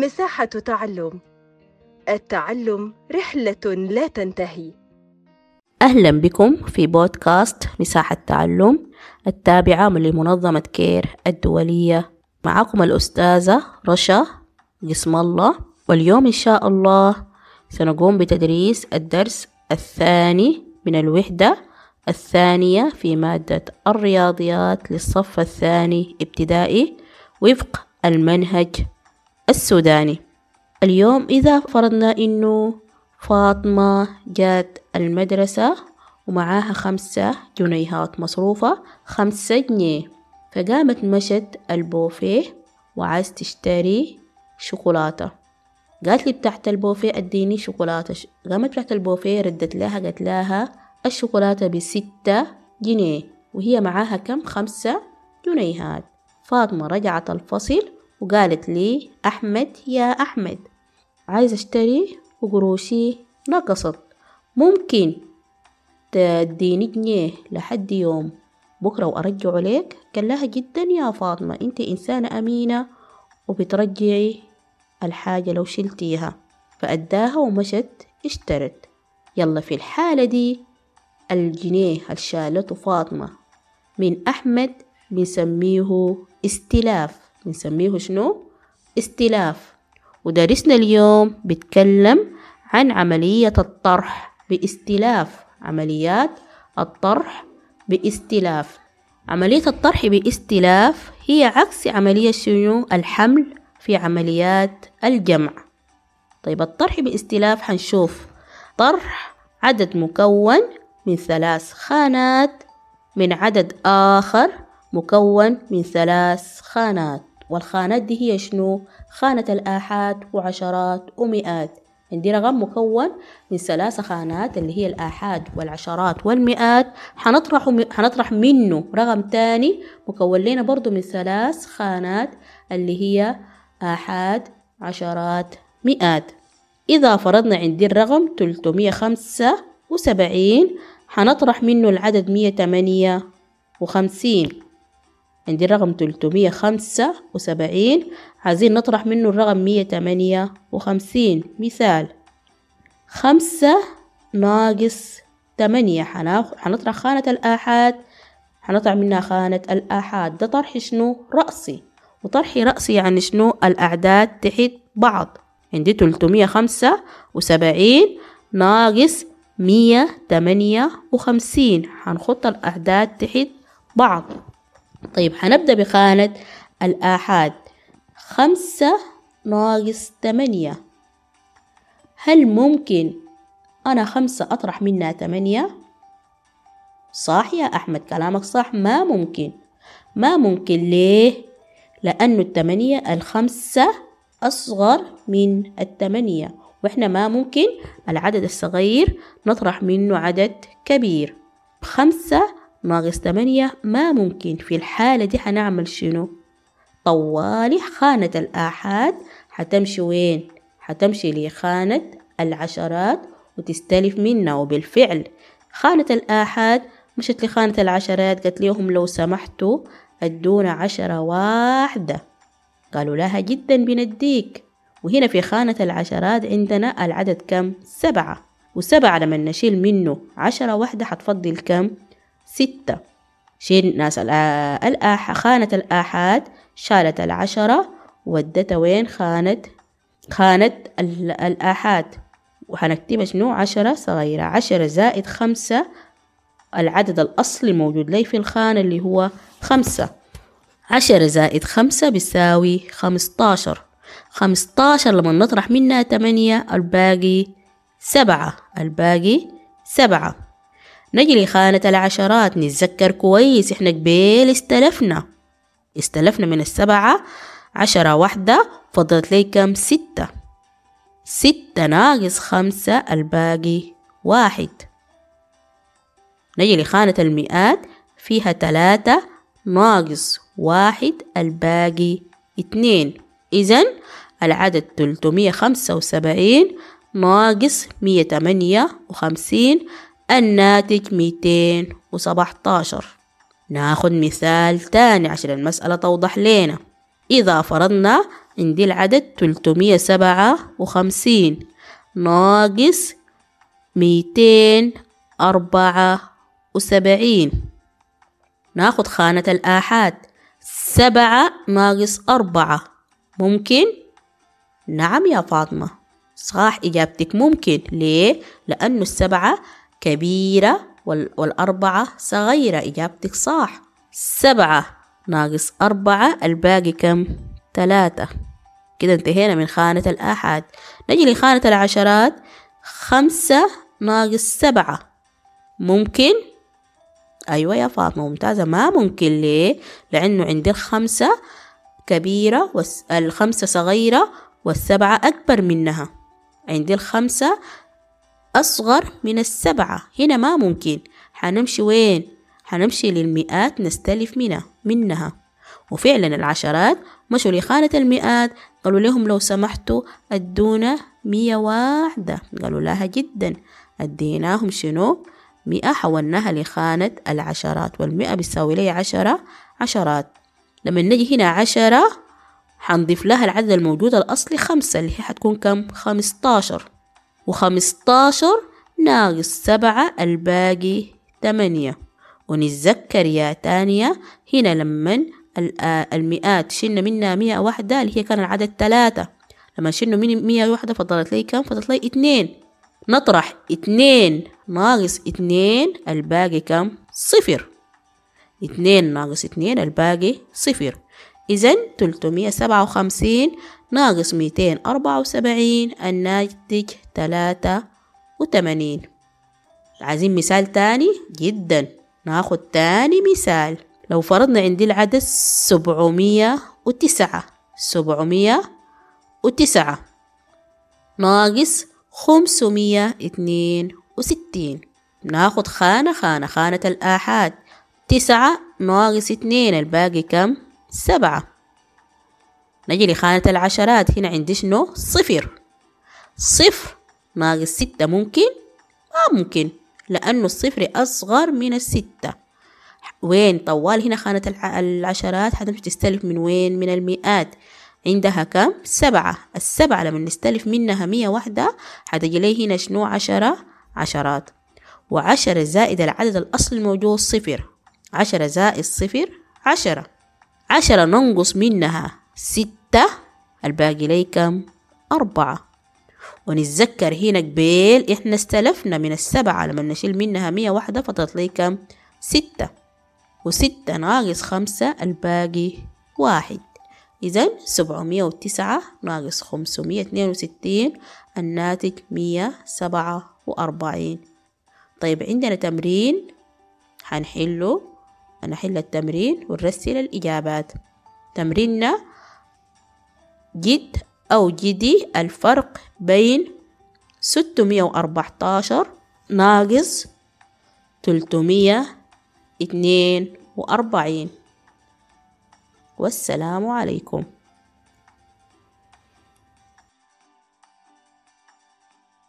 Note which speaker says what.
Speaker 1: مساحة تعلم. التعلم رحلة لا تنتهي.
Speaker 2: أهلا بكم في بودكاست مساحة تعلم التابعة من لمنظمة كير الدولية. معكم الأستاذة رشا قسم الله واليوم إن شاء الله سنقوم بتدريس الدرس الثاني من الوحدة الثانية في مادة الرياضيات للصف الثاني ابتدائي وفق المنهج السوداني. اليوم إذا فرضنا إنه فاطمة جات المدرسة ومعاها خمسة جنيهات مصروفة خمسة جنيه. فقامت مشت البوفيه وعايز تشتري شوكولاتة. قالت لي بتاعت البوفيه أديني شوكولاتة. قامت بتاعت البوفيه ردت لها قالت لها الشوكولاتة بستة جنيه وهي معاها كم؟ خمسة جنيهات. فاطمة رجعت الفصل وقالت لي أحمد يا أحمد عايز أشتري وقروشي نقصت ممكن تديني جنيه لحد يوم؟ بكرة وأرجعه لك قال لها جدا يا فاطمة أنت إنسانة أمينة وبترجعي الحاجة لو شلتيها. فأداها ومشت اشترت. يلا في الحالة دي الجنيه الشالته فاطمة من أحمد بنسميه إستلاف. بنسميه شنو؟ استلاف. ودرسنا اليوم بيتكلم عن عملية الطرح باستلاف. عمليات الطرح باستلاف. عملية الطرح باستلاف هي عكس عملية شنو؟ الحمل في عمليات الجمع. طيب الطرح باستلاف حنشوف. طرح عدد مكون من ثلاث خانات من عدد آخر مكون من ثلاث خانات. والخانات دي هي شنو؟ خانة الآحاد وعشرات ومئات. عندي رقم مكون من ثلاثة خانات اللي هي الآحاد والعشرات والمئات. حنطرح, حنطرح منه رقم تاني مكون لنا برضو من ثلاث خانات اللي هي آحاد عشرات مئات. إذا فرضنا عندي الرقم تلتمية خمسة وسبعين حنطرح منه العدد مية تمانية وخمسين. عندي الرقم تلتمية خمسة وسبعين. عايزين نطرح منه الرقم مية تمانية وخمسين. مثال خمسة ناقص تمانية. حنطرح خانة الآحاد. حنطرح منها خانة الآحاد. ده طرح شنو؟ رأسي. وطرح رأسي يعني شنو؟ الأعداد تحت بعض. عندي تلتمية خمسة وسبعين ناقص مية تمانية وخمسين. حنخط الأعداد تحت بعض. طيب حنبدأ بخانة الآحاد. خمسة ناقص تمانية هل ممكن أنا خمسة أطرح منها تمانية؟ صح يا أحمد كلامك صح. ما ممكن. ما ممكن ليه؟ لأنه التمانية الخمسة أصغر من التمانية وإحنا ما ممكن العدد الصغير نطرح منه عدد كبير. خمسة ناقص تمانية ما ممكن في الحالة دي حنعمل شنو؟ طوالي خانة الآحاد. حتمشي وين؟ حتمشي لخانة العشرات وتستلف منا. وبالفعل خانة الآحاد مشت لخانة العشرات قالت لهم لو سمحتوا أدونا عشرة واحدة. قالوا لها جدا بنديك. وهنا في خانة العشرات عندنا العدد كم؟ سبعة. وسبعة لما نشيل منه عشرة واحدة حتفضل كم؟ ستة. شيل ناس الآح خانة الآحاد شالت العشرة ودتها وين خانة خانة الآحاد وحنكتبها شنو؟ عشرة صغيرة. عشرة زائد خمسة. العدد الأصلي موجود لي في الخانة اللي هو خمسة. عشرة زائد خمسة بيساوي خمستاشر. خمستاشر لما نطرح منها تمانية الباقي سبعة. الباقي سبعة. نجي لخانة العشرات نتذكر كويس إحنا قبيل استلفنا. استلفنا من السبعة عشرة واحدة فضلت لي كم؟ ستة. ستة ناقص خمسة الباقي واحد. نجي لخانة المئات فيها تلاتة ناقص واحد الباقي اتنين. إذن العدد تلتمية خمسة وسبعين ناقص مية تمانية وخمسين الناتج ميتين وسبعتاشر. ناخد مثال تاني عشان المسألة توضح لنا. إذا فرضنا عندي العدد تلتمية سبعة وخمسين. ناقص ميتين أربعة وسبعين. ناخد خانة الآحاد. سبعة ناقص أربعة. ممكن؟ نعم يا فاطمة. صح إجابتك ممكن. ليه؟ لأنه السبعة كبيرة والأربعة صغيرة. إجابتك صح. سبعة. ناقص أربعة. الباقي كم؟ ثلاثة. كده انتهينا من خانة الآحاد نجي لخانة العشرات. خمسة ناقص سبعة. ممكن؟ أيوة يا فاطمة ممتازة. ما ممكن ليه؟ لأنه عندي الخمسة كبيرة والخمسة صغيرة والسبعة أكبر منها. عندي الخمسة أصغر من السبعة. هنا ما ممكن. حنمشي وين؟ حنمشي للمئات نستلف منها منها. وفعلا العشرات مشوا لخانة المئات. قالوا لهم لو سمحتوا أدونا مية واحدة. قالوا لها جدا. أديناهم شنو؟ مئة. حولناها لخانة العشرات. والمئة بتساوي لي عشرة عشرات. لما نجي هنا عشرة حنضيف لها العدد الموجود الأصلي خمسة اللي هي حتكون كم؟ خمستاشر. وخمستاشر ناقص سبعة الباقي تمانية. ونتذكر يا تانية هنا لما المئات. شلنا منها مئة واحدة اللي هي كان العدد ثلاثة لما شلنا من مئة واحدة فضلت لي كم؟ فضلت لي اتنين نطرح اتنين ناقص اتنين الباقي كم؟ صفر. اتنين ناقص اتنين الباقي صفر. إذن تلتمية سبعة وخمسين ناقص ميتين أربعة وسبعين الناتج تلاتة وتمانين. عايزين مثال تاني؟ جدا. ناخد تاني مثال. لو فرضنا عندي العدد سبعمية وتسعة. سبعمية وتسعة. ناقص خمسمية اتنين وستين. ناخد خانة خانة خانة الآحاد. تسعة ناقص اتنين الباقي كم؟ سبعة. نجي لخانة العشرات. هنا عندي شنو؟ صفر. صفر ناقص ستة ممكن؟ ما ممكن. لأنه الصفر أصغر من الستة. وين طوال هنا خانة العشرات؟ حتمشي تستلف من وين؟ من المئات. عندها كم؟ سبعة. السبعة لما نستلف منها مية واحدة حتجي لي هنا شنو؟ عشرة عشرات. وعشرة زائد العدد الأصلي الموجود صفر. عشرة زائد صفر عشرة. عشرة ننقص منها. ستة. الباقي لي كم؟ أربعة. ونتذكر هنا قبيل إحنا استلفنا من السبعة لما نشيل منها مية واحدة فضلت لي كم؟ ستة. وستة ناقص خمسة الباقي واحد. إذا سبعمية وتسعة ناقص خمسمية اتنين وستين الناتج مية سبعة وأربعين. طيب عندنا تمرين. حنحله. أنا حل التمرين ونرسل الإجابات. تمريننا جد أو جدي الفرق بين ستمية وأربعتاشر ناقص تلتمية اتنين وأربعين. والسلام عليكم.